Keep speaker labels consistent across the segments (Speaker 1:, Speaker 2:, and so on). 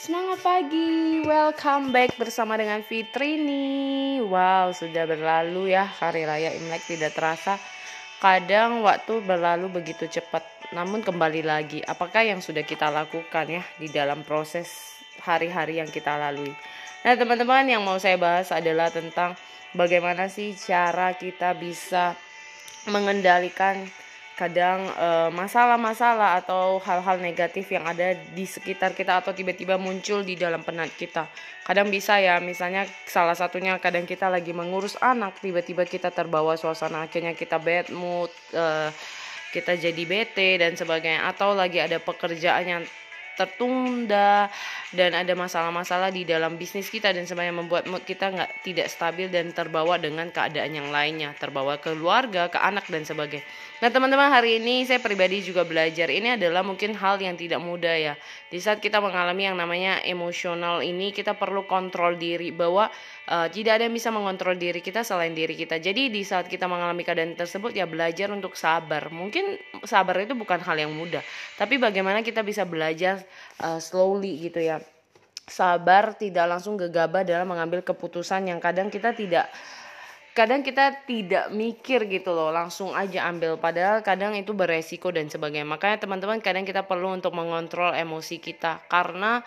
Speaker 1: Semangat pagi, welcome back bersama dengan Fitri nih. Wow, sudah berlalu ya hari raya Imlek tidak terasa. Kadang waktu berlalu begitu cepat, namun kembali lagi. Apakah yang sudah kita lakukan ya di dalam proses hari-hari yang kita lalui? Nah, teman-teman, yang mau saya bahas adalah tentang bagaimana sih cara kita bisa mengendalikan kadang eh, masalah-masalah atau hal-hal negatif yang ada di sekitar kita atau tiba-tiba muncul di dalam penat kita. Kadang bisa ya, misalnya salah satunya kadang kita lagi mengurus anak, tiba-tiba kita terbawa suasana akhirnya kita bad mood, uh, kita jadi bete dan sebagainya atau lagi ada pekerjaan yang tertunda dan ada masalah-masalah di dalam bisnis kita dan sebenarnya membuat mood kita nggak tidak stabil dan terbawa dengan keadaan yang lainnya terbawa ke keluarga ke anak dan sebagainya. Nah teman-teman hari ini saya pribadi juga belajar ini adalah mungkin hal yang tidak mudah ya. Di saat kita mengalami yang namanya emosional ini kita perlu kontrol diri bahwa uh, tidak ada yang bisa mengontrol diri kita selain diri kita. Jadi di saat kita mengalami keadaan tersebut ya belajar untuk sabar. Mungkin sabar itu bukan hal yang mudah tapi bagaimana kita bisa belajar uh, slowly gitu ya. Sabar tidak langsung gegabah dalam mengambil keputusan yang kadang kita tidak kadang kita tidak mikir gitu loh langsung aja ambil. Padahal kadang itu beresiko dan sebagainya. Makanya teman-teman kadang kita perlu untuk mengontrol emosi kita. Karena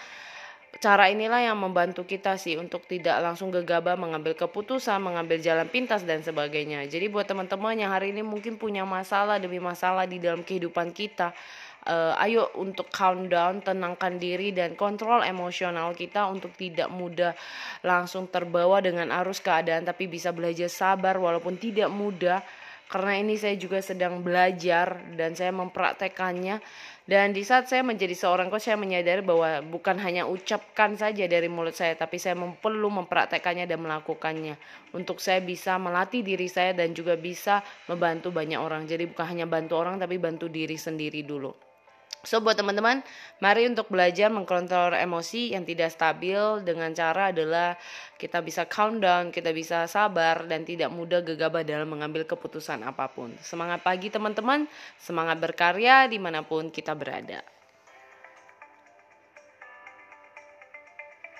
Speaker 1: cara inilah yang membantu kita sih untuk tidak langsung gegabah mengambil keputusan, mengambil jalan pintas dan sebagainya. Jadi buat teman-teman yang hari ini mungkin punya masalah demi masalah di dalam kehidupan kita, uh, ayo untuk countdown, tenangkan diri dan kontrol emosional kita untuk tidak mudah langsung terbawa dengan arus keadaan tapi bisa belajar sabar walaupun tidak mudah. Karena ini saya juga sedang belajar dan saya mempraktekannya. Dan di saat saya menjadi seorang coach saya menyadari bahwa bukan hanya ucapkan saja dari mulut saya tapi saya perlu mempraktekannya dan melakukannya. Untuk saya bisa melatih diri saya dan juga bisa membantu banyak orang. Jadi bukan hanya bantu orang tapi bantu diri sendiri dulu So buat teman-teman, mari untuk belajar mengkontrol emosi yang tidak stabil dengan cara adalah kita bisa countdown, kita bisa sabar dan tidak mudah gegabah dalam mengambil keputusan apa pun. Semangat pagi teman-teman, semangat berkarya di mana pun kita berada.